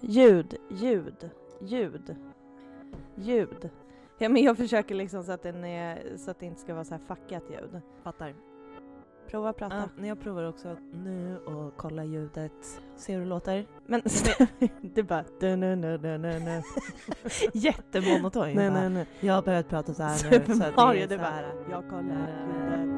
Ljud, ljud, ljud, ljud. Ja, men jag försöker liksom så att, den är, så att det inte ska vara så här fuckat ljud. Fattar. Prova prata. Ja, när jag provar också nu och kolla ljudet. Ser hur det låter? Men det är bara... Du, nu, nu, nu, nu, nu. Jättemonoton ju Nej, bara. nej, nej. Jag har börjat prata så här nu. Super Så Mario, det det är så bara... Jag kollar ljudet.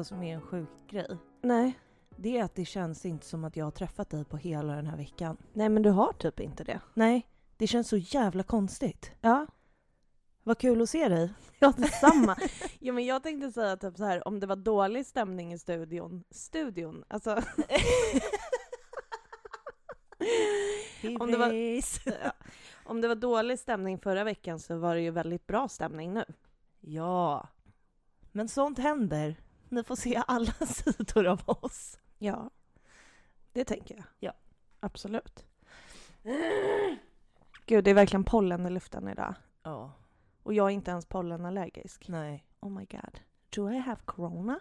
Vad som är en sjuk grej? Nej. Det är att det känns inte som att jag har träffat dig på hela den här veckan. Nej, men du har typ inte det. Nej, det känns så jävla konstigt. Ja. Vad kul att se dig. Ja, detsamma. ja, men jag tänkte säga typ så här, om det var dålig stämning i studion, studion, alltså... Om det var-. Ja. Om det var dålig stämning förra veckan så var det ju väldigt bra stämning nu. Ja, men sånt händer. Ni får se alla sidor av oss. Ja, det tänker jag. Ja. Absolut. Gud, det är verkligen pollen i luften idag. Ja, Och jag är inte ens pollenallergisk. nej. Oh my god. Do I have corona?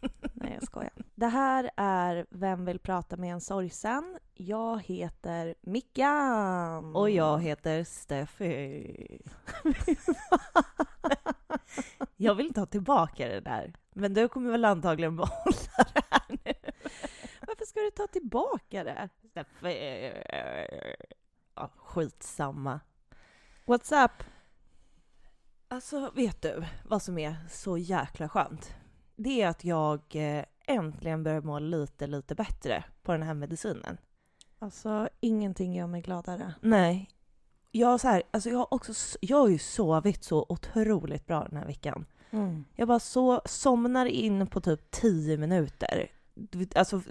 Nej, jag skojar. Det här är Vem vill prata med en sorgsen? Jag heter Mickan. Och jag heter Steffi. jag vill ta tillbaka det där. Men du kommer väl antagligen behålla det här nu? Varför ska du ta tillbaka det? Ja, skitsamma. What's up? Alltså, vet du vad som är så jäkla skönt? Det är att jag eh, äntligen börjar må lite, lite bättre på den här medicinen. Alltså, ingenting gör mig gladare. Nej. Jag, så här, alltså jag, har också, jag har ju sovit så otroligt bra den här veckan. Mm. Jag bara så, somnar in på typ 10 minuter. Alltså,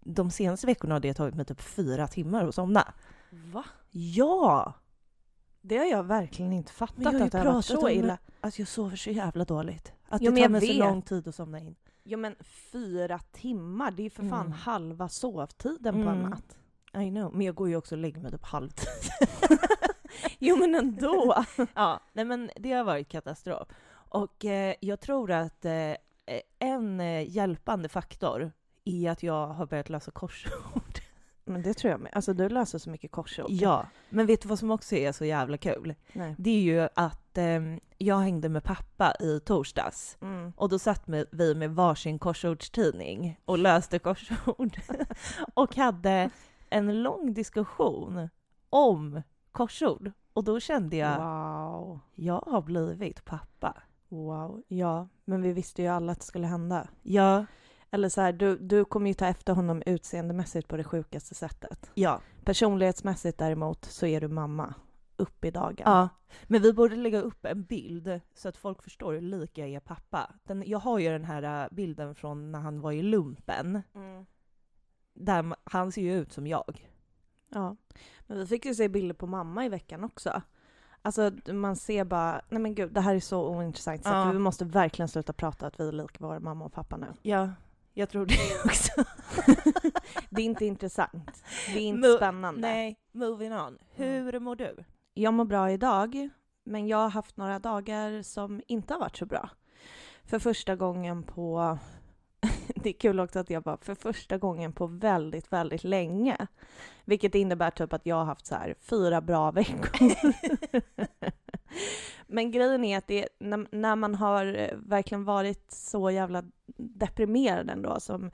de senaste veckorna har det tagit mig typ fyra timmar att somna. Va? Ja! Det har jag verkligen inte fattat Men jag har ju att det har varit så illa. Alltså jag sover så jävla dåligt. Att Jo, det tar mig så vet. lång tid att somna in. Jo men fyra timmar, det är ju för fan Mm. halva sovtiden på en Mm. natt. I know, men jag går ju också och lägger mig typ halvtid. Jo men ändå. ja, nej men det har varit katastrof. Och eh, jag tror att eh, en eh, hjälpande faktor är att jag har börjat lösa korsord. Men det tror jag med. Alltså du löser så mycket korsord. Ja, men vet du vad som också är så jävla kul? Nej. Det är ju att eh, jag hängde med pappa i torsdags. Mm. Och då satt med, vi med varsin korsordstidning och löste korsord. och hade en lång diskussion om korsord. Och då kände jag, Wow. jag har blivit pappa. Wow. Ja, men vi visste ju alla att det skulle hända. Ja, Eller så här, du, du kommer ju ta efter honom utseendemässigt på det sjukaste sättet. ja, Personlighetsmässigt däremot så är du mamma. Upp i dagen. ja. Men vi borde lägga upp en bild så att folk förstår hur lik jag är pappa. Den, jag har ju den här äh, bilden från när han var i lumpen. Mm. Där han ser ju ut som jag. Ja. Men vi fick ju se bilder på mamma i veckan också. Alltså man ser bara, nej men gud det här är så ointressant så Ja. vi måste verkligen sluta prata att vi är lika våra mamma och pappa nu. Ja, jag tror det också. Det är inte intressant. Det är inte Mo- spännande. Nej, moving on. Hur mår du? Jag mår bra idag, men jag har haft några dagar som inte har varit så bra. För första gången på... Det är kul också att jag bara, för första gången på väldigt, väldigt länge. Vilket innebär typ att jag har haft så här fyra bra veckor. Men grejen är att det, när, när man har eh, verkligen varit så jävla deprimerad ändå som,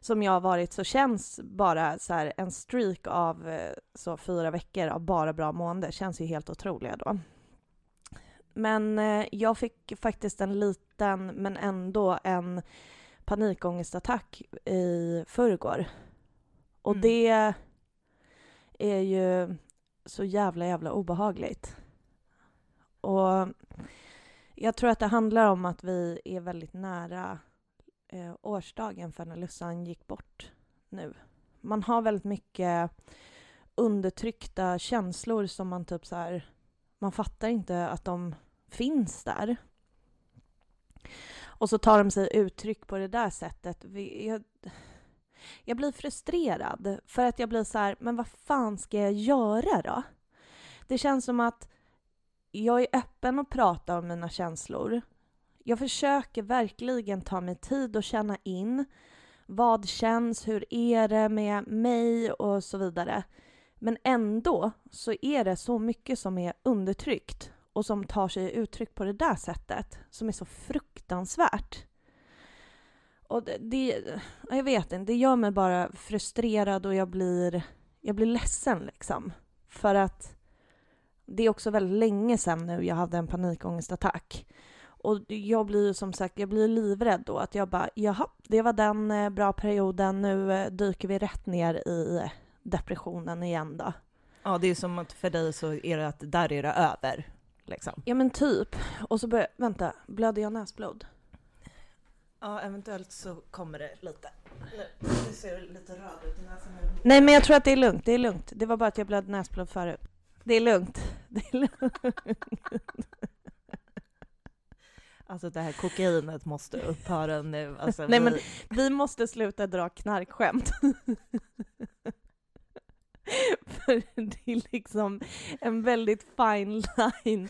som jag har varit så känns bara så här en streak av eh, så fyra veckor av bara bra mående känns ju helt otroliga då. Men eh, jag fick faktiskt en liten men ändå en panikångestattack i förrgår. Och Mm. det är ju så jävla jävla obehagligt. Och jag tror att det handlar om att vi är väldigt nära eh, årsdagen för när Lussan gick bort nu. Man har väldigt mycket undertryckta känslor som man typ så här, man fattar inte att de finns där. Och så tar de sig uttryck på det där sättet. Vi, jag, Jag blir frustrerad för att jag blir så här, men vad fan ska jag göra då? Det känns som att jag är öppen och pratar om mina känslor. Jag försöker verkligen ta mig tid och känna in vad känns, hur är det med mig och så vidare. Men ändå så är det så mycket som är undertryckt och som tar sig uttryck på det där sättet som är så fruktansvärt. Och det, det, jag vet inte, det gör mig bara frustrerad och jag blir, jag blir ledsen liksom. För att det är också väldigt länge sedan nu jag hade en panikångestattack. Och jag blir ju som sagt, jag blir livrädd då att jag bara, jaha, det var den eh, bra perioden, nu eh, dyker vi rätt ner i depressionen igen då. Ja, det är som att för dig så är det att där är det över. Liksom. Ja men typ. Och så börjar, vänta, blöder jag näsblod? Ja, eventuellt så kommer det lite. Nu, ser lite röd ut i näsan. Nej men jag tror att det är lugnt, det är lugnt. Det var bara att jag blödde näsblod förut. Det är lugnt. Det är lugnt. Alltså det här kokainet måste upphöra nu. Alltså, Nej vi... men vi måste sluta dra knarkskämt. För det är liksom en väldigt fine line.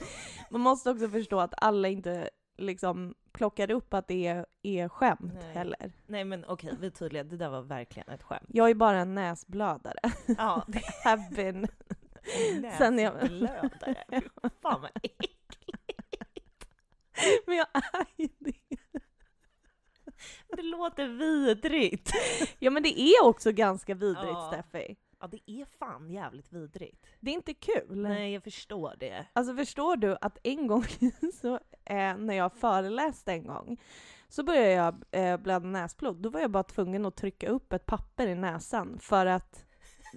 Man måste också förstå att alla inte liksom plockar upp att det är, är skämt Nej. heller. Nej men okej, vi är tydliga. Det där var verkligen ett skämt. Jag är bara en näsblödare. Ja, det have been. En Sen jag- näsblödare. Fan vad äckligt. Men jag är ju det. Det låter vidrigt. Ja men det är också ganska vidrigt Ja. Steffi. Ja, det är fan jävligt vidrigt. Det är inte kul. Nej, jag förstår det. Alltså förstår du att en gång så, eh, när jag föreläste en gång så började jag eh, blöda näsblod. Då var jag bara tvungen att trycka upp ett papper i näsan för att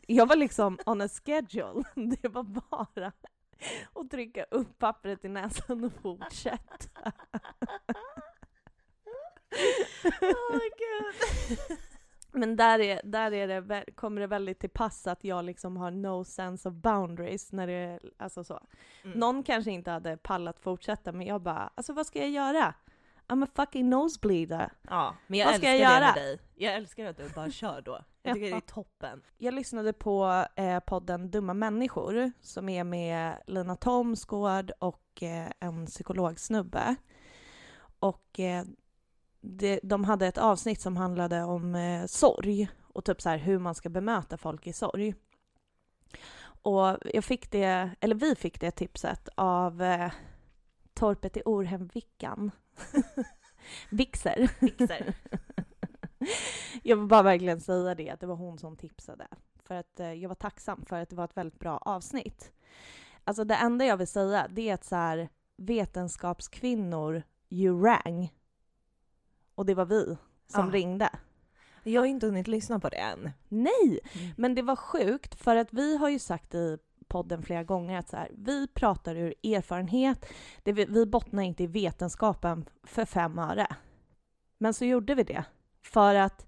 jag var liksom on a schedule. Det var bara att trycka upp pappret i näsan och fortsätta. Åh gud. Men där, är, där är det, kommer det väldigt till pass att jag liksom har no sense of boundaries när det alltså så. Mm. Någon kanske inte hade pallat fortsätta men jag bara, alltså vad ska jag göra? I'm a fucking nosebleeder. Ja, men jag Vad ska älskar jag det göra? med dig. Jag älskar att du bara kör då. Jag tycker Ja. det är toppen. Jag lyssnade på eh, podden Dumma människor som är med Lina Thomsgård och eh, en psykologsnubbe. Och eh, det, de hade ett avsnitt som handlade om eh, sorg och typ så här hur man ska bemöta folk i sorg. Och jag fick det, eller vi fick det tipset av eh, Torpet i Orhem Vickan. Vixer. Fixar. Jag vill bara verkligen säga det, att det var hon som tipsade. För att eh, jag var tacksam för att det var ett väldigt bra avsnitt. Alltså det enda jag vill säga, det är att så här, vetenskapskvinnor, you rang. Och det var vi som Ja. ringde. Jag har inte hunnit lyssna på det än. Nej! Mm. Men det var sjukt, för att vi har ju sagt i podden flera gånger att så här, vi pratar ur erfarenhet, det vi, vi bottnar inte i vetenskapen för fem öre. Men så gjorde vi det, för att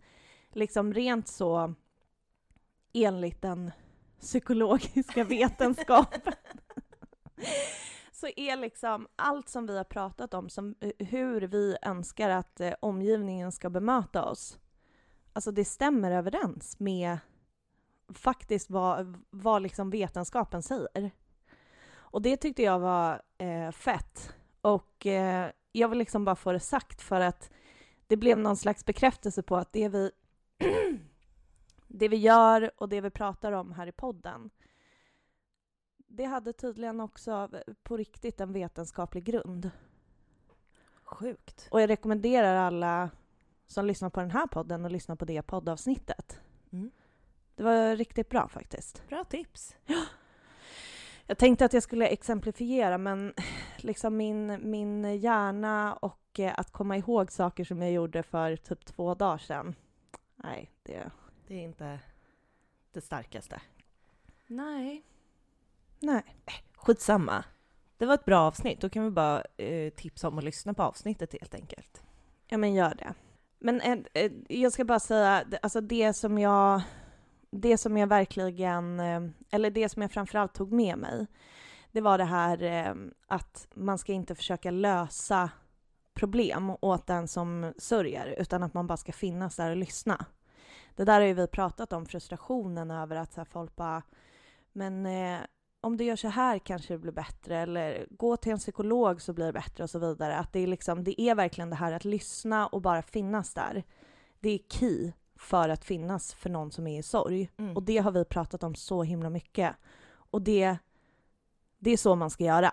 liksom rent så enligt den psykologiska vetenskapen så är liksom allt som vi har pratat om, som eh, hur vi önskar att eh, omgivningen ska bemöta oss, alltså det stämmer överens med faktiskt vad, vad liksom vetenskapen säger. Och det tyckte jag var eh, fett. Och eh, jag vill liksom bara få det sagt för att det blev någon slags bekräftelse på att det vi, det vi gör och det vi pratar om här i podden, det hade tydligen också på riktigt en vetenskaplig grund. Sjukt. Och jag rekommenderar alla som lyssnar på den här podden att lyssna på det poddavsnittet. Mm. Det var riktigt bra faktiskt. Bra tips. Jag tänkte att jag skulle exemplifiera men liksom min, min hjärna och eh, att komma ihåg saker som jag gjorde för typ två dagar sedan. Nej, det... Det är inte det starkaste. Nej. Nej. Skitsamma. Det var ett bra avsnitt. Då kan vi bara eh, tipsa om att lyssna på avsnittet helt enkelt. Ja men gör det. Men eh, eh, jag ska bara säga, alltså det som jag, det som jag verkligen, eh, eller det som jag framförallt tog med mig, det var det här eh, att man ska inte försöka lösa problem åt den som sörjer, utan att man bara ska finnas där och lyssna. Det där har ju vi pratat om, frustrationen över att så folk bara men eh, om du gör så här kanske det blir bättre eller gå till en psykolog så blir det bättre och så vidare. Att det är liksom, det är verkligen det här att lyssna och bara finnas där. Det är key för att finnas för någon som är i sorg. Mm. Och det har vi pratat om så himla mycket. Och det, det är så man ska göra.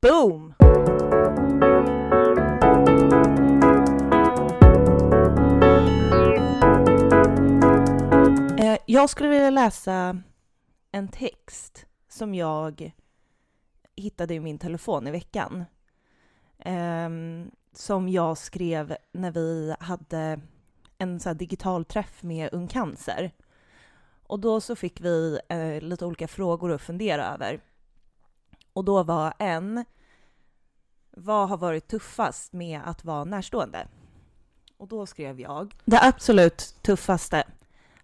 Boom! Eh, jag skulle vilja läsa en text som jag hittade i min telefon i veckan. Ehm, som jag skrev när vi hade en så här digital träff med Ung Cancer. Och då så fick vi eh, lite olika frågor att fundera över. Och då var en, vad har varit tuffast med att vara närstående? Och då skrev jag, det absolut tuffaste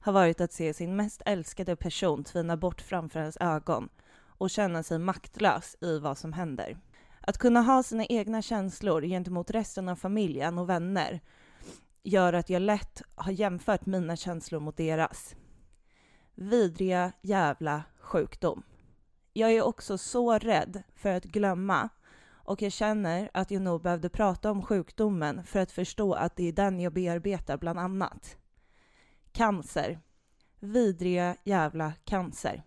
har varit att se sin mest älskade person tvina bort framför ens ögon och känna sig maktlös i vad som händer. Att kunna ha sina egna känslor gentemot resten av familjen och vänner gör att jag lätt har jämfört mina känslor mot deras. Vidriga jävla sjukdom. Jag är också så rädd för att glömma och jag känner att jag nog behövde prata om sjukdomen för att förstå att det är den jag bearbetar bland annat. Cancer. Vidriga jävla cancer.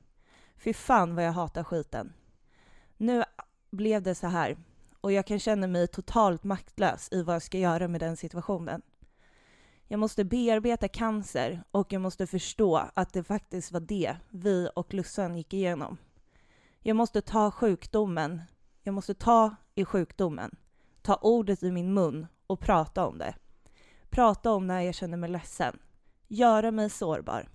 Fy fan vad jag hatar skiten. Nu blev det så här och jag kan känna mig totalt maktlös i vad jag ska göra med den situationen. Jag måste bearbeta cancer och jag måste förstå att det faktiskt var det vi och Lussan gick igenom. Jag måste ta sjukdomen, jag måste ta i sjukdomen, ta ordet i min mun och prata om det. Prata om när jag känner mig ledsen. Göra mig sårbar.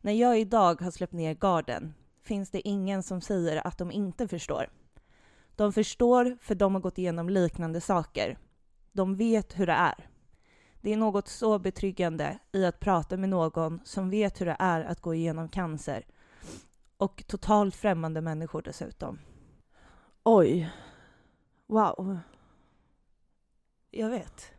När jag idag har släppt ner garden finns det ingen som säger att de inte förstår. De förstår för de har gått igenom liknande saker. De vet hur det är. Det är något så betryggande i att prata med någon som vet hur det är att gå igenom cancer. Och totalt främmande människor dessutom. Oj. Wow. Jag vet.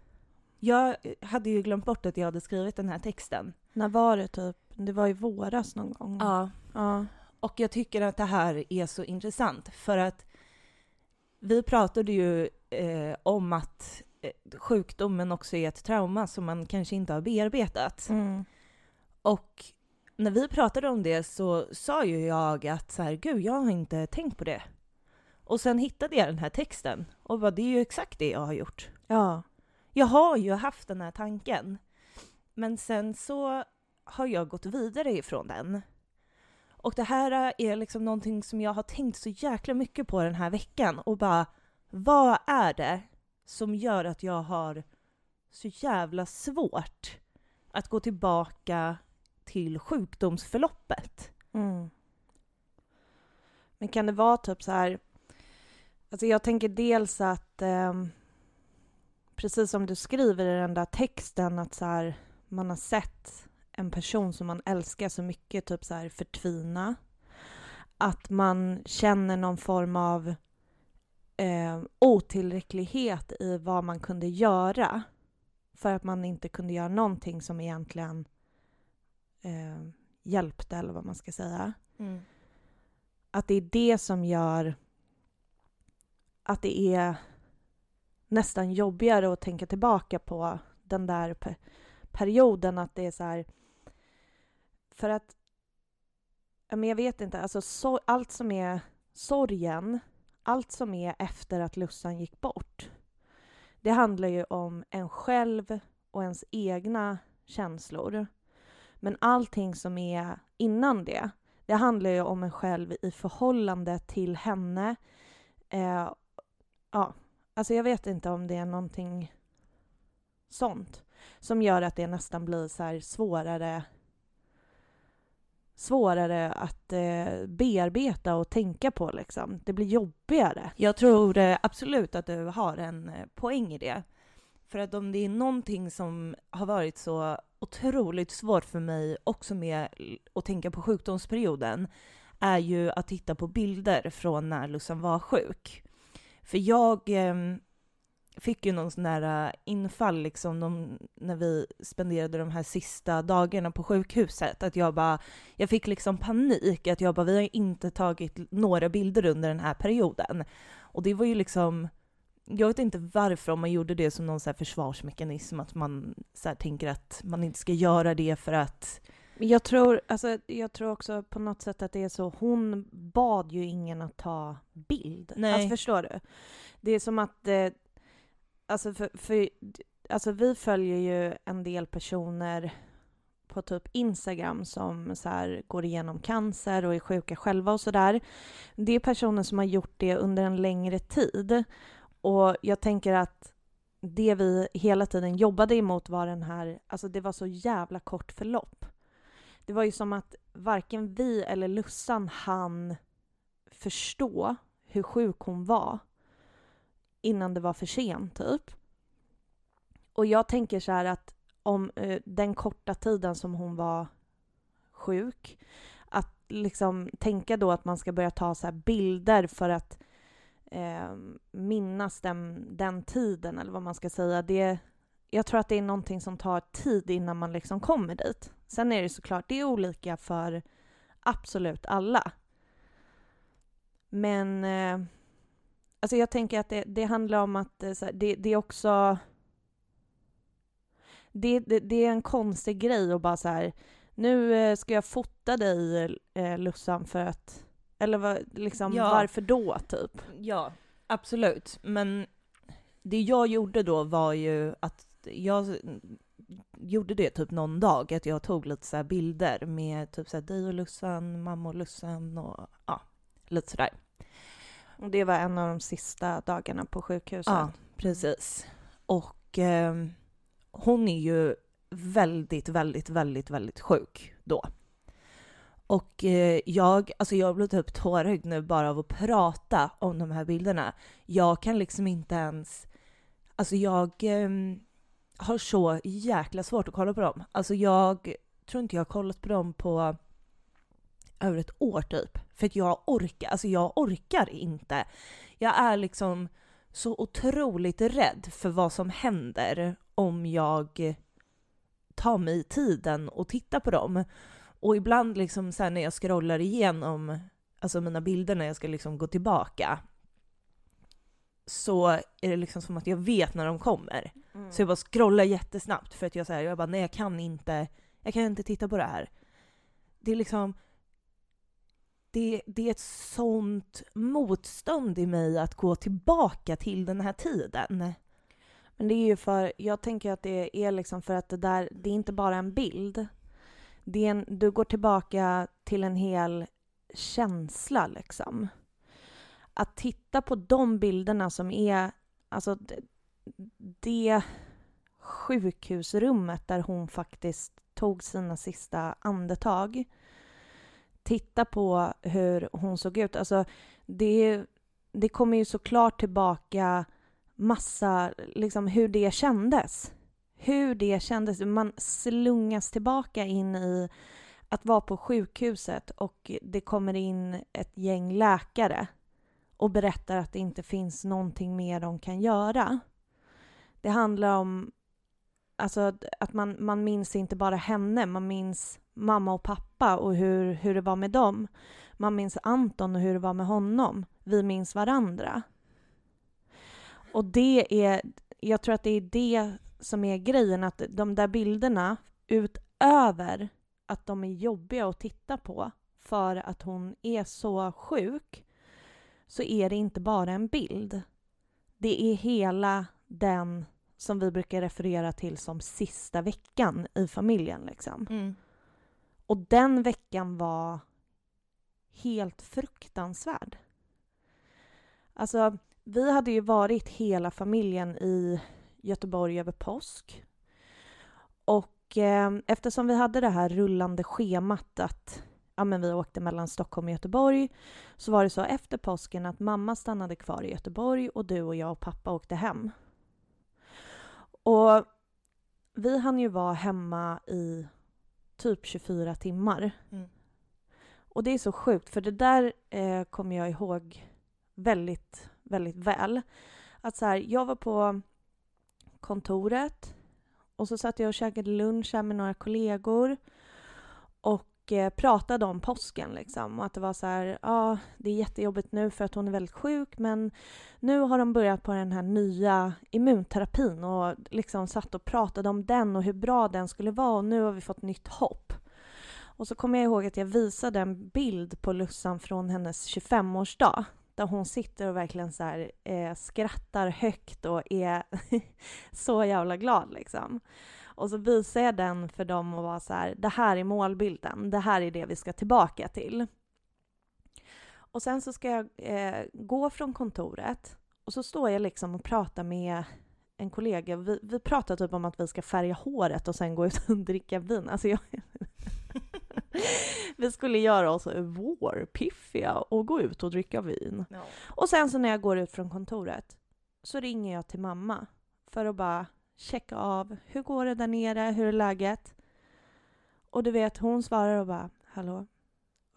Jag hade ju glömt bort att jag hade skrivit den här texten. När var det typ? Det var i våras någon gång. Ja. Ja. Och jag tycker att det här är så intressant för att vi pratade ju eh, om att eh, sjukdomen också är ett trauma som man kanske inte har bearbetat. Mm. Och när vi pratade om det så sa ju jag att så här, gud, jag har inte tänkt på det. Och sen hittade jag den här texten och bara, det är ju exakt det jag har gjort. Ja. Jag har ju haft den här tanken. Men sen så har jag gått vidare ifrån den. Och det här är liksom någonting som jag har tänkt så jäkla mycket på den här veckan och bara, vad är det som gör att jag har så jävla svårt att gå tillbaka till sjukdomsförloppet? Mm. Men kan det vara typ så här... Alltså jag tänker dels att... eh, precis som du skriver i den där texten att så här, man har sett en person som man älskar så mycket typ så här förtvina. Att man känner någon form av eh, otillräcklighet i vad man kunde göra. För att man inte kunde göra någonting som egentligen eh, hjälpte eller vad man ska säga. Att det är det som gör att det är nästan jobbigare att tänka tillbaka på den där pe- perioden. Att det är så här... För att... Men jag vet inte, alltså so allt som är sorgen, allt som är efter att Lussan gick bort, det handlar ju om en själv och ens egna känslor. Men allting som är innan det, det handlar ju om en själv i förhållande till henne. Eh, ja, alltså jag vet inte om det är någonting sånt som gör att det nästan blir så här svårare svårare att eh, bearbeta och tänka på liksom. Det blir jobbigare. Jag tror eh, absolut att du har en eh, poäng i det. För att om det är någonting som har varit så otroligt svårt för mig också med att tänka på sjukdomsperioden är ju att titta på bilder från när Lussan var sjuk. För jag, eh, fick ju någon sån där äh, infall liksom de, när vi spenderade de här sista dagarna på sjukhuset. Att jag bara, jag fick liksom panik. Att jag bara, vi har inte tagit några bilder under den här perioden. Och det var ju liksom, jag vet inte varför om man gjorde det som någon så försvarsmekanism, att man så tänker att man inte ska göra det för att jag tror, alltså, jag tror också på något sätt att det är så, hon bad ju ingen att ta bild. Nej. Alltså förstår du? Det är som att, eh, alltså för, för, alltså vi följer ju en del personer på typ Instagram som så här, går igenom cancer och är sjuka själva och sådär. Det är personer som har gjort det under en längre tid. Och jag tänker att det vi hela tiden jobbade emot var den här, alltså det var så jävla kort förlopp. Det var ju som att varken vi eller Lussan hann förstå hur sjuk hon var innan det var för sent, typ. Och jag tänker så här att om eh, den korta tiden som hon var sjuk, att liksom tänka då att man ska börja ta så bilder för att eh, minnas den, den tiden, eller vad man ska säga, det, jag tror att det är någonting som tar tid innan man liksom kommer dit. Sen är det såklart, det är olika för absolut alla. Men eh, alltså jag tänker att det, det handlar om att eh, det, det, är också... Det, det, det, är en konstig grej att bara så här, nu eh, ska jag fota dig eh, Lussan för att... Eller vad, liksom, ja. varför då, typ? Ja, absolut. Men det jag gjorde då var ju att jag gjorde det typ någon dag, att jag tog lite så bilder med typ så här dig och Lussan, mamma och Lussan och ja, lite sådär. Och det var en av de sista dagarna på sjukhuset? Ja, precis. Och eh, hon är ju väldigt, väldigt, väldigt, väldigt sjuk då. Och eh, jag, alltså jag blir typ tårögd nu bara av att prata om de här bilderna. Jag kan liksom inte ens, alltså jag, eh, har så jäkla svårt att kolla på dem. Alltså jag tror inte jag har kollat på dem på över ett år typ. För att jag orkar, alltså jag orkar inte. Jag är liksom så otroligt rädd för vad som händer om jag tar mig tiden och tittar på dem. Och ibland liksom sen när jag scrollar igenom alltså mina bilder när jag ska liksom gå tillbaka så är det liksom som att jag vet när de kommer. Mm. Så jag bara scrollar jättesnabbt för att jag säger jag bara nej jag kan inte, jag kan inte titta på det här. Det är liksom, det, det är ett sånt motstånd i mig att gå tillbaka till den här tiden. Men det är ju för, jag tänker att det är liksom för att det där, det är inte bara en bild. Det är en, du går tillbaka till en hel känsla liksom att titta på de bilderna som är, alltså det sjukhusrummet där hon faktiskt tog sina sista andetag. Titta på hur hon såg ut. Alltså det, det kommer ju såklart tillbaka massa, liksom hur det kändes. Hur det kändes. Man slungas tillbaka in i att vara på sjukhuset och det kommer in ett gäng läkare och berättar att det inte finns någonting mer de kan göra. Det handlar om alltså, att man, man minns inte bara henne, man minns mamma och pappa och hur, hur det var med dem. Man minns Anton och hur det var med honom. Vi minns varandra. Och det är, jag tror att det är det som är grejen, att de där bilderna utöver att de är jobbiga att titta på för att hon är så sjuk så är det inte bara en bild. Det är hela den som vi brukar referera till som sista veckan i familjen. Liksom. Mm. Och den veckan var helt fruktansvärd. Alltså, vi hade ju varit hela familjen i Göteborg över påsk. Och eh, eftersom vi hade det här rullande schemat att ja, men vi åkte mellan Stockholm och Göteborg så var det så efter påsken att mamma stannade kvar i Göteborg och du och jag och pappa åkte hem. Och vi hann ju vara hemma i typ 24 timmar. Mm. Och det är så sjukt, för det där eh, kommer jag ihåg väldigt, väldigt väl. Att så här, jag var på kontoret och så satt jag och käkade lunch här med några kollegor och pratade om påsken liksom och att det var så här, ja, ah, det är jättejobbigt nu för att hon är väldigt sjuk men nu har de börjat på den här nya immunterapin och liksom satt och pratade om den och hur bra den skulle vara och nu har vi fått nytt hopp. Och så kommer jag ihåg att jag visade en bild på Lussan från hennes 25-årsdag där hon sitter och verkligen så här, eh, skrattar högt och är så jävla glad liksom. Och så visar jag den för dem och var så här, det här är målbilden, det här är det vi ska tillbaka till. Och sen så ska jag eh, gå från kontoret och så står jag liksom och pratar med en kollega. Vi, vi pratar typ om att vi ska färga håret och sen gå ut och dricka vin. Alltså jag, vi skulle göra oss vårpiffiga och gå ut och dricka vin. No. Och sen så när jag går ut från kontoret så ringer jag till mamma för att bara checka av. Hur går det där nere? Hur är läget? Och du vet, hon svarar och bara hallå?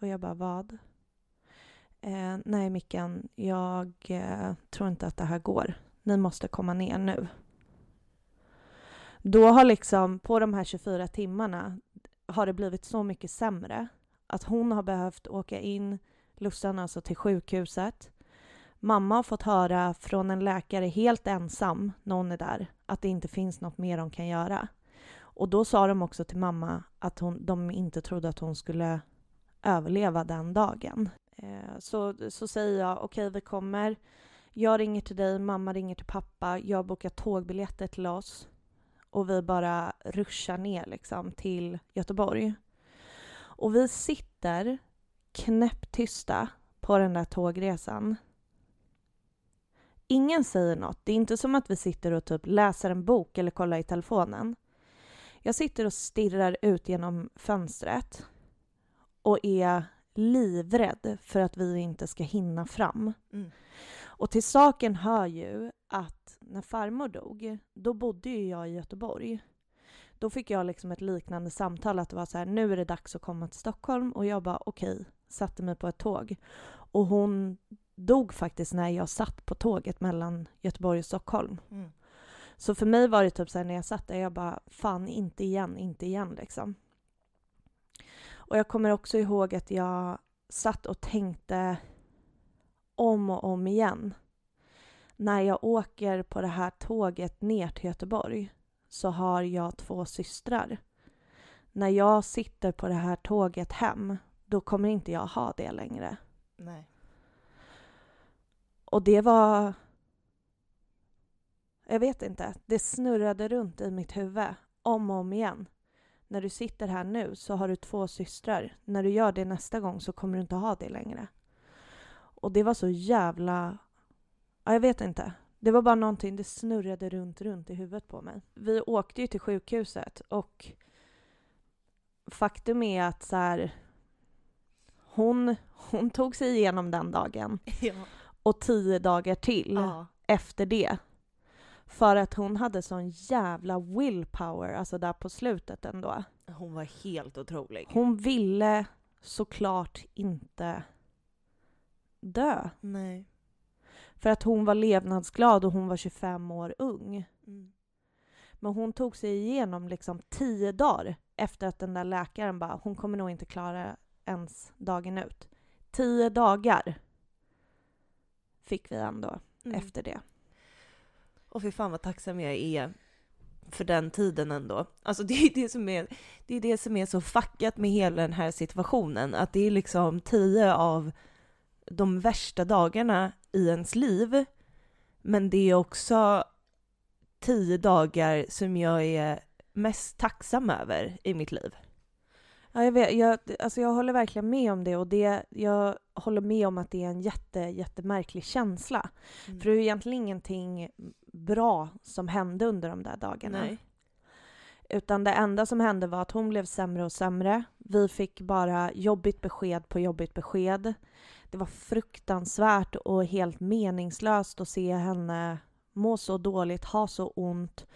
Och jag bara vad? Eh, nej Mickan, jag eh, tror inte att det här går. Ni måste komma ner nu. Då har liksom, på de här 24 timmarna, har det blivit så mycket sämre att hon har behövt åka in, Lussan alltså, till sjukhuset. Mamma har fått höra från en läkare helt ensam när hon är där att det inte finns något mer de kan göra. Och då sa de också till mamma att hon, de inte trodde att hon skulle överleva den dagen. Eh, så, så säger jag okej, okay, vi kommer. Jag ringer till dig, mamma ringer till pappa, jag bokar tågbiljetter till oss och vi bara ruschar ner liksom till Göteborg. Och vi sitter knäpptysta på den där tågresan. Ingen säger något. Det är inte som att vi sitter och typ läser en bok eller kollar i telefonen. Jag sitter och stirrar ut genom fönstret och är livrädd för att vi inte ska hinna fram. Mm. Och till saken hör ju att när farmor dog, då bodde ju jag i Göteborg. Då fick jag liksom ett liknande samtal att det var så här, nu är det dags att komma till Stockholm och jag bara okej, okay, satte mig på ett tåg. Och hon dog faktiskt när jag satt på tåget mellan Göteborg och Stockholm. Mm. Så för mig var det typ så här när jag satt där, jag bara fan inte igen, inte igen liksom. Och jag kommer också ihåg att jag satt och tänkte om och om igen. När jag åker på det här tåget ner till Göteborg så har jag två systrar. När jag sitter på det här tåget hem, då kommer inte jag ha det längre. Nej. Och det var... Jag vet inte. Det snurrade runt i mitt huvud om och om igen. När du sitter här nu så har du två systrar. När du gör det nästa gång så kommer du inte ha det längre. Och det var så jävla... Ja, jag vet inte. Det var bara någonting, det snurrade runt, runt i huvudet på mig. Vi åkte ju till sjukhuset och faktum är att så här, hon, hon tog sig igenom den dagen. Ja. Och tio dagar till ja. efter det. För att hon hade sån jävla willpower, alltså där på slutet ändå. Hon var helt otrolig. Hon ville såklart inte dö. Nej. För att hon var levnadsglad och hon var 25 år ung. Mm. Men hon tog sig igenom liksom tio dagar efter att den där läkaren bara, hon kommer nog inte klara ens dagen ut. Tio dagar fick vi ändå mm. efter det. Och fy fan vad tacksam jag är för den tiden ändå. Alltså det är det som är, det är det som är så fuckat med hela den här situationen, att det är liksom tio av de värsta dagarna i ens liv. Men det är också tio dagar som jag är mest tacksam över i mitt liv. Ja, jag, vet, jag, alltså jag håller verkligen med om det och det, jag håller med om att det är en jätte, jättemärklig känsla. Mm. För det är egentligen ingenting bra som hände under de där dagarna. Nej. Utan det enda som hände var att hon blev sämre och sämre. Vi fick bara jobbigt besked på jobbigt besked. Det var fruktansvärt och helt meningslöst att se henne må så dåligt, ha så ont,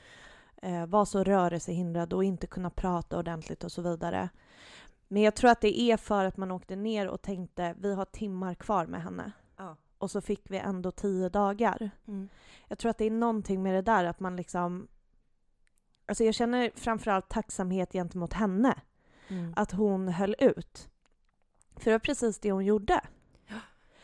eh, vara så rörelsehindrad och inte kunna prata ordentligt och så vidare. Men jag tror att det är för att man åkte ner och tänkte vi har timmar kvar med henne. Ja. och så fick vi ändå tio dagar. Mm. Jag tror att det är någonting med det där att man liksom... Alltså jag känner framförallt tacksamhet gentemot henne. Mm. Att hon höll ut. För det var precis det hon gjorde.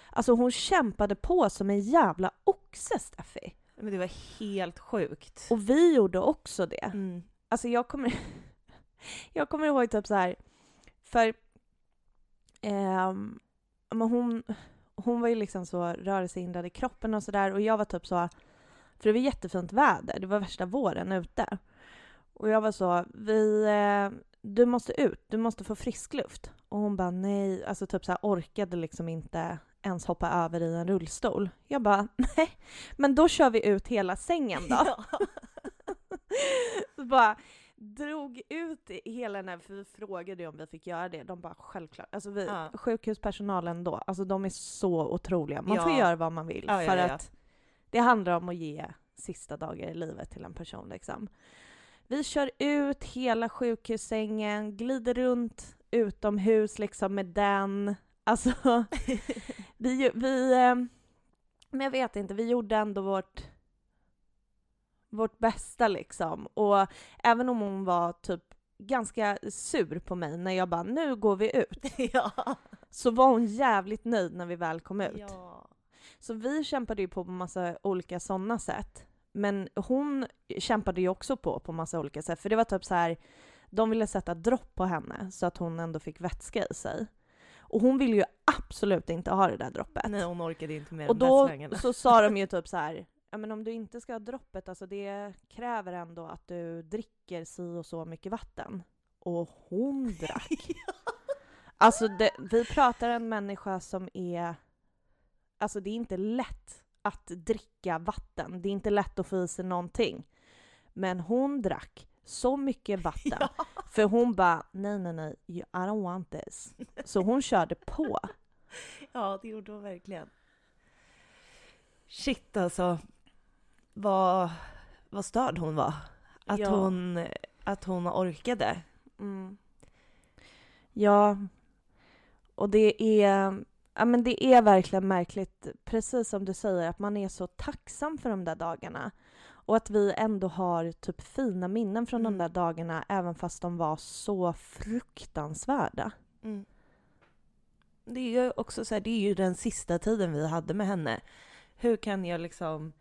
Alltså hon kämpade på som en jävla oxe, Steffi. Men det var helt sjukt. Och vi gjorde också det. Mm. Alltså jag kommer, jag kommer ihåg typ så här, för ehm, men hon, hon var ju liksom så rörelsehindrad i kroppen och sådär och jag var typ så, för det var jättefint väder, det var värsta våren ute. Och jag var så, vi, eh, du måste ut, du måste få frisk luft. Och hon bara nej, alltså typ så här, orkade liksom inte ens hoppa över i en rullstol. Jag bara nej, men då kör vi ut hela sängen då. Ja. Bara drog ut hela den här, för vi frågade ju om vi fick göra det. De bara självklart. Alltså vi, Ja. sjukhuspersonalen då, alltså de är så otroliga. Man får Ja. göra vad man vill Ja, för att det handlar om att ge sista dagar i livet till en person liksom. Vi kör ut hela sjukhussängen, glider runt utomhus liksom med den. Alltså, vi, vi eh, men jag vet inte, vi gjorde ändå vårt vårt bästa liksom. Och även om hon var typ ganska sur på mig när jag bara nu går vi ut, ja. så var hon jävligt nöjd när vi väl kom ut. ja. Så vi kämpade ju på på massa olika sådana sätt. Men hon kämpade ju också på på massa olika sätt. För det var typ så här, de ville sätta dropp på henne så att hon ändå fick vätska i sig. Och hon ville ju absolut inte ha det där droppet. Nej, hon orkade inte med Och då så sa de ju typ så här, ja men om du inte ska ha droppet, alltså det kräver ändå att du dricker si och så mycket vatten. Och hon drack. Alltså det, vi pratar en människa som är, alltså det är inte lätt att dricka vatten. Det är inte lätt att få i sig någonting. Men hon drack så mycket vatten. Ja. För hon bara, nej nej nej, I don't want this. Så hon körde på. ja, det gjorde hon verkligen. Shit alltså. Vad, vad störd hon var. Att, Ja. hon, att hon orkade. Mm. Ja, och det är, ja, men det är verkligen märkligt, precis som du säger, att man är så tacksam för de där dagarna. Och att vi ändå har typ fina minnen från Mm. de där dagarna, även fast de var så fruktansvärda. Mm. Det är ju också så här, det är ju den sista tiden vi hade med henne. Hur kan jag liksom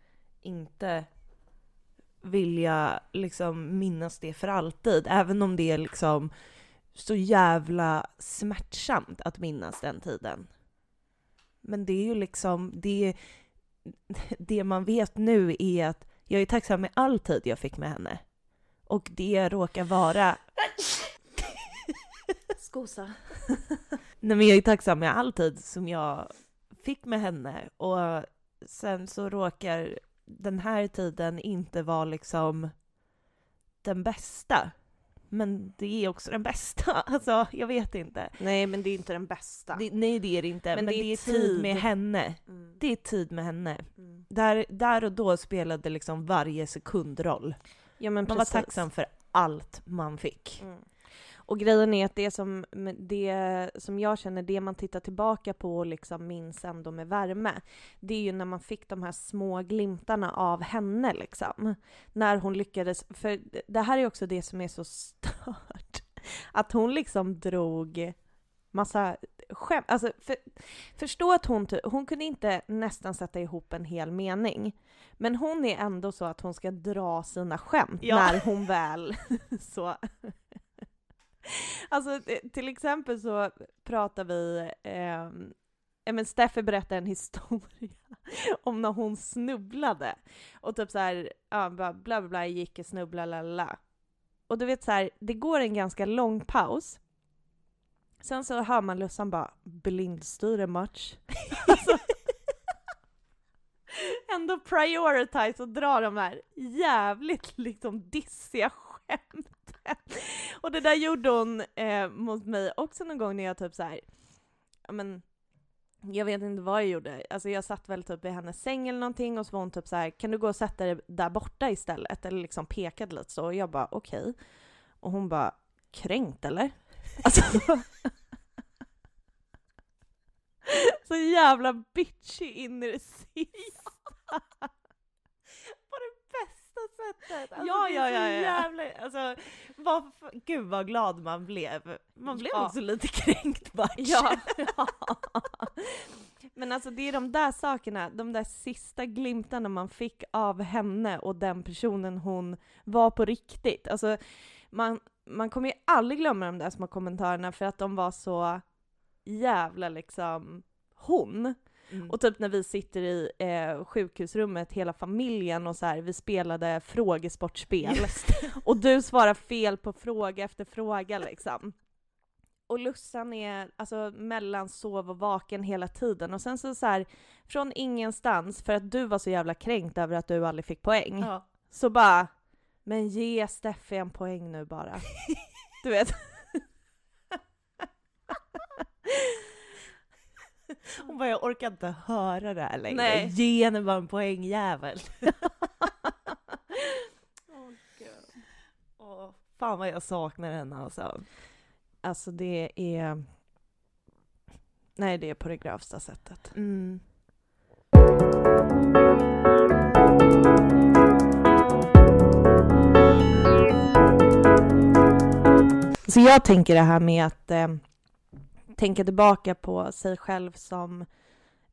inte vilja liksom minnas det för alltid? Även om det är liksom så jävla smärtsamt att minnas den tiden. Men det är ju liksom, det, det man vet nu är att jag är tacksam med all tid jag fick med henne. Och det råkar vara Skosa. Nej men jag är tacksam med all tid som jag fick med henne och sen så råkar den här tiden inte vara liksom den bästa. Men det är också den bästa. Alltså, jag vet inte. Nej, men det är inte den bästa. Det, nej, det är det inte. Men, Men det, är tid tid. med henne. Mm. Det är tid med henne. Mm. Där, där och då spelade liksom varje sekund roll. Ja, men Man var precis. tacksam för allt man fick. Mm. Och grejen är att det som, det som jag känner, det man tittar tillbaka på och liksom minns ändå med värme, det är ju när man fick de här små glimtarna av henne liksom. När hon lyckades, för det här är också det som är så stört. Att hon liksom drog massa skämt. Alltså, för, förstå att hon, hon kunde inte nästan sätta ihop en hel mening. Men hon är ändå så att hon ska dra sina skämt Ja. när hon väl så... Alltså eh, till exempel så pratar vi, eh, men Steffi berättar en historia om när hon snubblade. Och typ så här, ja, bla bla bla, gick och snubblade, la la la. Och du vet så här, det går en ganska lång paus. Sen så hör man Lussan bara blindstyre match. alltså, ändå prioritize och dra de här jävligt liksom dissiga skämten. Och det där gjorde hon eh, mot mig också någon gång när jag typ så här, ja men jag vet inte vad jag gjorde. Alltså jag satt väl typ i hennes säng eller någonting och så var hon typ så här, kan du gå och sätta dig där borta istället? Eller liksom pekade lite så och jag bara okej. Och hon bara, kränkt eller? Alltså, så jävla bitchy in i det sista. Sättet! Alltså, Ja, ja, ja, ja. Jävla, alltså, vad, gud vad glad man blev. Man blev Ja. också lite kränkt bara. Ja. Men alltså det är de där sakerna, de där sista glimtarna man fick av henne och den personen hon var på riktigt. Alltså man, man kommer ju aldrig glömma de där små kommentarerna för att de var så jävla liksom hon. Mm. Och typ när vi sitter i eh, sjukhusrummet, hela familjen och så här, vi spelade frågesportspel. Och du svarar fel på fråga efter fråga liksom. Och Lussan är alltså mellan sov och vaken hela tiden och sen så, så här från ingenstans för att du var så jävla kränkt över att du aldrig fick poäng. Ja. Så bara, men ge Steffi en poäng nu bara. Du vet. Hon bara, jag orkar inte höra det här längre. Nej. Ge henne bara en poängjävel. Åh, fan vad jag saknar henne alltså. Alltså det är... Nej, det är på det grövsta sättet. Mm. Så jag tänker det här med att eh, tänka tillbaka på sig själv som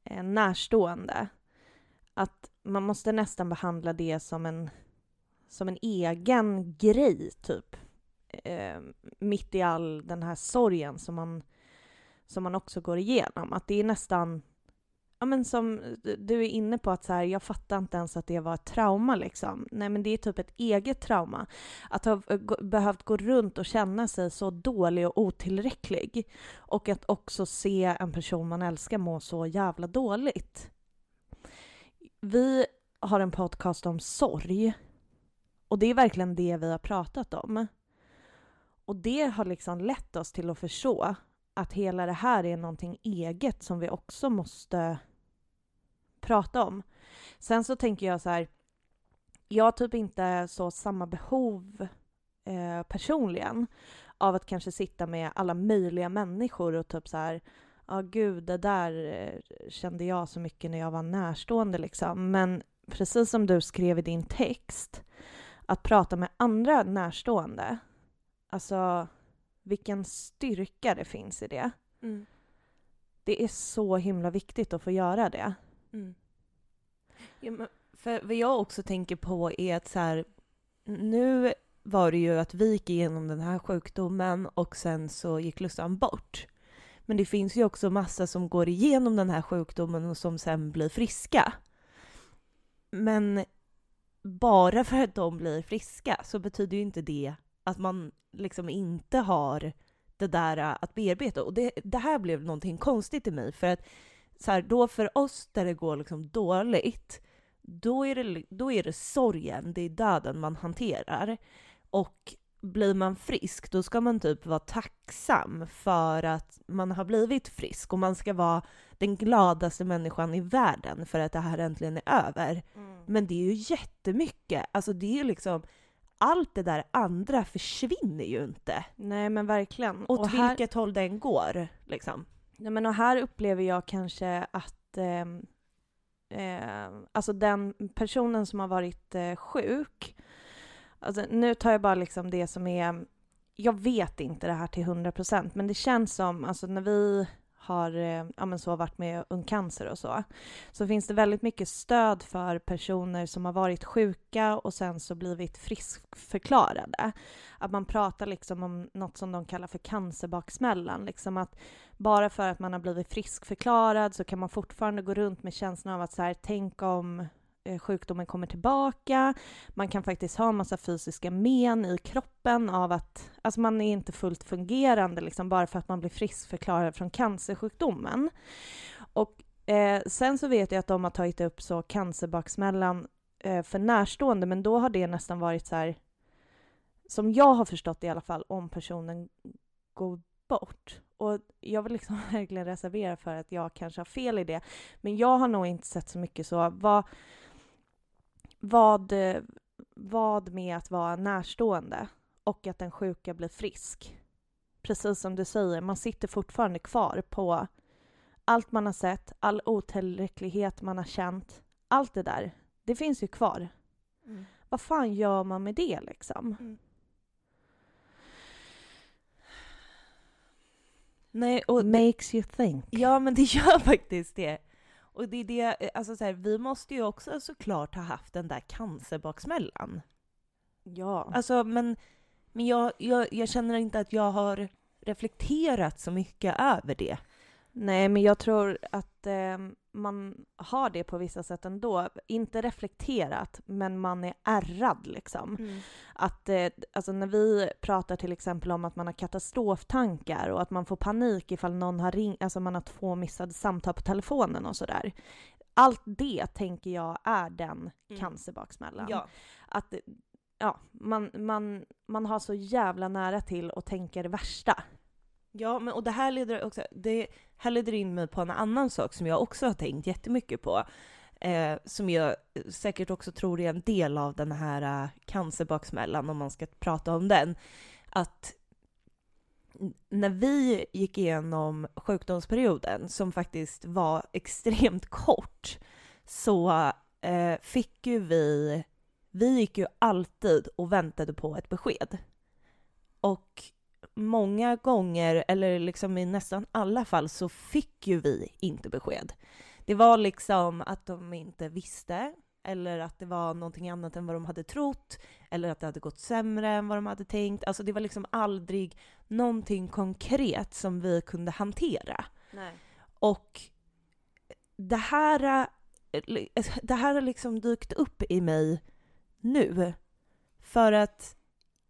eh, närstående. Att man måste nästan behandla det som en, som en egen grej, typ. Eh, mitt i all den här sorgen som man, som man också går igenom. Att det är nästan, ja men som eh, du är inne på att så här, jag fattar inte ens att det var ett trauma liksom. Nej men det är typ ett eget trauma. Att ha eh, behövt gå runt och känna sig så dålig och otillräcklig. Och att också se en person man älskar må så jävla dåligt. Vi har en podcast om sorg. Och det är verkligen det vi har pratat om. Och det har liksom lett oss till att förstå att hela det här är någonting eget som vi också måste prata om. Sen så tänker jag så här, jag har typ inte så samma behov eh, personligen av att kanske sitta med alla möjliga människor och typ så här, ja gud, det där eh, kände jag så mycket när jag var närstående liksom. Men precis som du skrev i din text, att prata med andra närstående, alltså vilken styrka det finns i det. Mm. Det är så himla viktigt att få göra det. Mm. Ja, men för vad jag också tänker på är att så här, nu var det ju att vi gick igenom den här sjukdomen och sen så gick Lussan bort. Men det finns ju också massa som går igenom den här sjukdomen och som sen blir friska. Men bara för att de blir friska så betyder ju inte det att man liksom inte har det där att bearbeta. Och det, det här blev någonting konstigt i mig för att så här, då för oss där det går liksom dåligt, då är, det, då är det sorgen, det är döden man hanterar. Och blir man frisk, då ska man typ vara tacksam för att man har blivit frisk och man ska vara den gladaste människan i världen för att det här äntligen är över. Men det är ju jättemycket, alltså det är ju liksom allt det där andra försvinner ju inte. Nej men verkligen. Åt Och här- vilket håll den går liksom. Ja, men och här upplever jag kanske att eh, eh, alltså den personen som har varit eh, sjuk, alltså nu tar jag bara liksom det som är, jag vet inte det här till 100% men det känns som, alltså när vi har eh, ja, men så varit med Ung Cancer och så, så finns det väldigt mycket stöd för personer som har varit sjuka och sen så blivit friskförklarade. Att man pratar liksom om något som de kallar för cancerbaksmällan, liksom att bara för att man har blivit friskförklarad så kan man fortfarande gå runt med känslan av att så här, tänk om Eh, sjukdomen kommer tillbaka. Man kan faktiskt ha en massa fysiska men i kroppen av att alltså man är inte fullt fungerande liksom, bara för att man blir friskförklarad från cancersjukdomen. Och eh, sen så vet jag att de har tagit upp så cancerbaksmällan eh, för närstående, men då har det nästan varit så här, som jag har förstått det i alla fall, om personen går bort. Och jag vill liksom verkligen reservera för att jag kanske har fel i det. Men jag har nog inte sett så mycket så. Vad, vad, eh, vad med att vara närstående och att den sjuka blir frisk? Precis som du säger, man sitter fortfarande kvar på allt man har sett, all otillräcklighet man har känt, allt det där, det finns ju kvar. Vad fan gör man med det liksom? Mm. Nej, och Makes you think. Ja, men det gör faktiskt det. Och det är det, alltså så här, vi måste ju också såklart ha haft den där cancerbaksmällan. Ja. Alltså, men, men jag, jag, jag känner inte att jag har reflekterat så mycket över det. Nej, men jag tror att eh, man har det på vissa sätt ändå. Inte reflekterat, men man är ärrad liksom. Att, eh, alltså när vi pratar till exempel om att man har katastroftankar och att man får panik ifall någon har ringt, alltså man har två missade samtal på telefonen och sådär. Allt det tänker jag är den Mm. cancerbaksmällan. Ja. Att ja, man, man, man har så jävla nära till att tänka det värsta. Ja, men och det här leder också, det här leder in mig på en annan sak som jag också har tänkt jättemycket på. Eh, som jag eh, säkert också tror är en del av den här uh, cancerbaksmällan, om man ska prata om den. Att när vi gick igenom sjukdomsperioden, som faktiskt var extremt kort, så eh, fick ju vi, vi gick ju alltid och väntade på ett besked. Och många gånger, eller liksom i nästan alla fall, så fick ju vi inte besked. Det var liksom att de inte visste, eller att det var någonting annat än vad de hade trott, eller att det hade gått sämre än vad de hade tänkt. Alltså det var liksom aldrig någonting konkret som vi kunde hantera. Nej. Och det här, det här har liksom dykt upp i mig nu. För att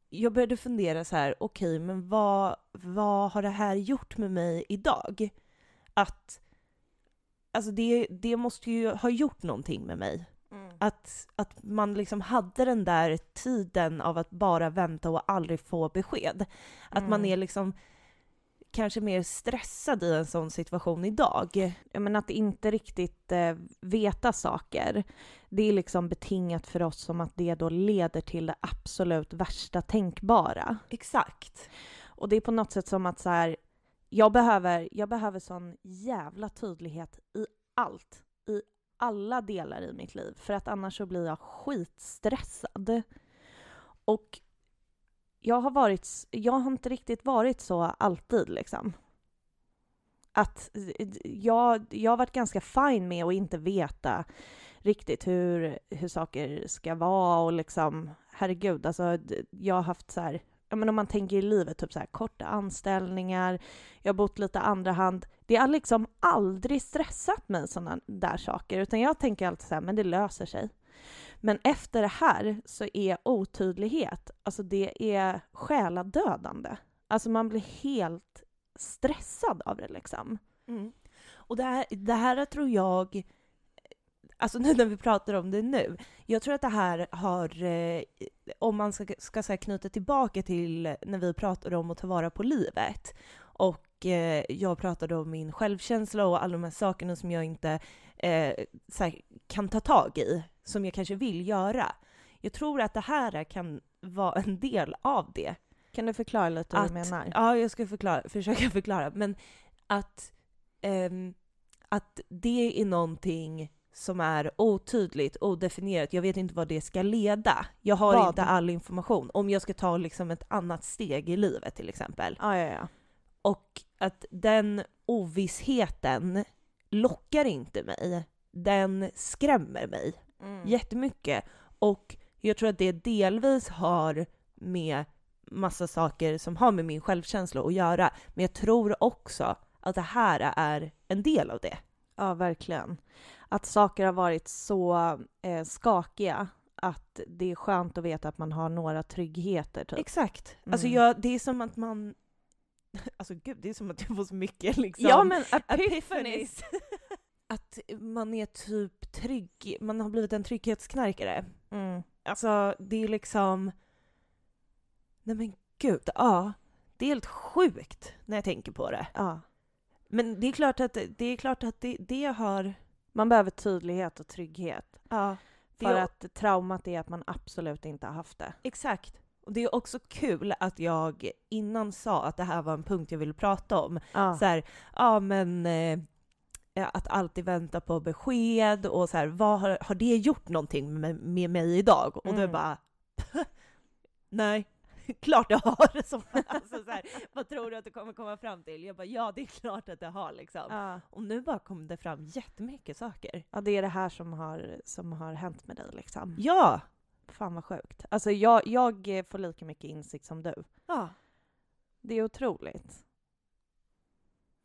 jag började fundera så här, okej, men vad, vad har det här gjort med mig idag? Att, alltså det, det måste ju ha gjort någonting med mig. Mm. Att, att man liksom hade den där tiden av att bara vänta och aldrig få besked. Att man Mm. är liksom kanske mer stressad i en sån situation idag. Men att inte riktigt eh, veta saker, det är liksom betingat för oss som att det då leder till det absolut värsta tänkbara. Exakt. Och det är på något sätt som att så här, jag behöver, jag behöver sån jävla tydlighet i allt, i alla delar i mitt liv, för att annars så blir jag skitstressad. Och jag har varit, jag har inte riktigt varit så alltid liksom. Att eh, jag, jag har varit ganska fin med att inte veta riktigt hur, hur saker ska vara och liksom, herregud, alltså jag har haft så här, ja men om man tänker i livet, typ så här korta anställningar, jag har bott lite andra hand. Det har liksom aldrig stressat mig sådana där saker, utan jag tänker alltid så här, men det löser sig. Men efter det här så är otydlighet, alltså det är själadödande. Alltså man blir helt stressad av det liksom. Mm. Och det här, det här tror jag, alltså nu när vi pratar om det nu, jag tror att det här har, eh, om man ska, ska så knyta tillbaka till när vi pratade om att ta vara på livet, och eh, jag pratade om min självkänsla och alla de här sakerna som jag inte eh, så här, kan ta tag i, som jag kanske vill göra. Jag tror att det här kan vara en del av det. Kan du förklara lite Att- du menar? Ja, jag ska förklara, försöka förklara. Men att, ehm, att det är någonting som är otydligt, odefinierat. Jag vet inte vad det ska leda. Jag har Vad? inte all information. Om jag ska ta liksom ett annat steg i livet till exempel. Ja, ja, ja. Och att den ovissheten lockar inte mig. Den skrämmer mig Mm. jättemycket. Och jag tror att det delvis har med massa saker som har med min självkänsla att göra. Men jag tror också att det här är en del av det. Ja, verkligen. Att saker har varit så eh, skakiga att det är skönt att veta att man har några tryggheter. Typ. Exakt. Mm. Alltså jag, det är som att man... Alltså gud, det är som att jag får så mycket liksom... Ja, men epiphanies. att man är typ trygg, man har blivit en trygghetsknarkare. Mm. Alltså det är liksom... Nej men gud, ja. Det är helt sjukt när jag tänker på det. Ja. Men det är klart att det, är klart att det, det har... Man behöver tydlighet och trygghet. Ja, det För är, att traumat är att man absolut inte har haft det. exakt. Och det är också kul att jag innan sa att det här var en punkt jag ville prata om. Ja. Så här, ja men... Eh, att alltid vänta på besked och så här, vad har, har det gjort någonting med, med mig idag? Och Mm. du bara, nej, klart det har. Som, alltså så här, vad tror du att du kommer komma fram till? Jag bara, ja det är klart att det har liksom. Ja. Och nu bara kom det fram jättemycket saker. ja, det är det här som har, som har hänt med dig liksom. Ja! Fan vad sjukt. Alltså jag, jag får lika mycket insikt som du. Ja, Det är otroligt.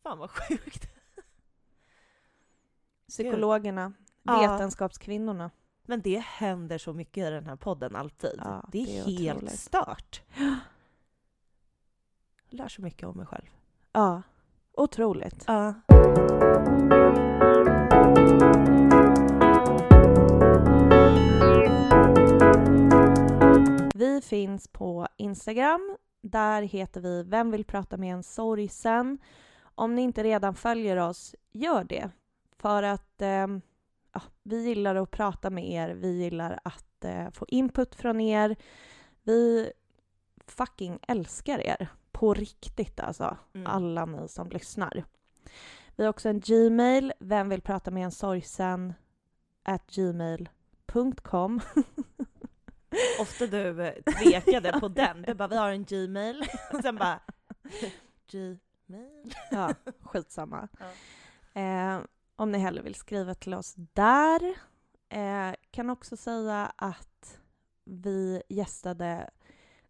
fan vad sjukt. Psykologerna, Ja. vetenskapskvinnorna. Men det händer så mycket i den här podden alltid. Ja, det är, det är helt otroligt. stört. Jag lär så mycket om mig själv. Ja, otroligt. Ja. Vi finns på Instagram. Där heter vi Vem vill prata med en sorgsen? Om ni inte redan följer oss, gör det. För att eh, ja, vi gillar att prata med er. Vi gillar att eh, få input från er. Vi fucking älskar er. På riktigt alltså. Mm. Alla ni som lyssnar. Vi har också en Gmail. Vem vill prata med en sorgsen? At gmail.com. Ofta du eh, tvekade på den. Du bara, vi har en Gmail. Och sen bara, Gmail? Ja, skitsamma. Ja. Eh, om ni hellre vill skriva till oss där. Eh, kan också säga att vi gästade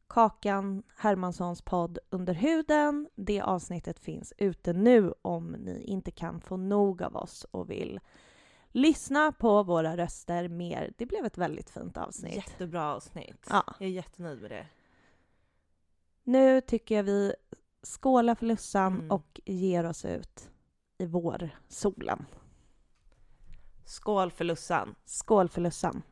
Kakan Hermanssons podd Under huden. Det avsnittet finns ute nu om ni inte kan få nog av oss och vill lyssna på våra röster mer. Det blev ett väldigt fint avsnitt. Jättebra avsnitt. Ja. Jag är jättenöjd med det. Nu tycker jag vi skålar för Lussan Mm. och ger oss ut i vårsolen. Skål för Lussan! Skål för Lussan!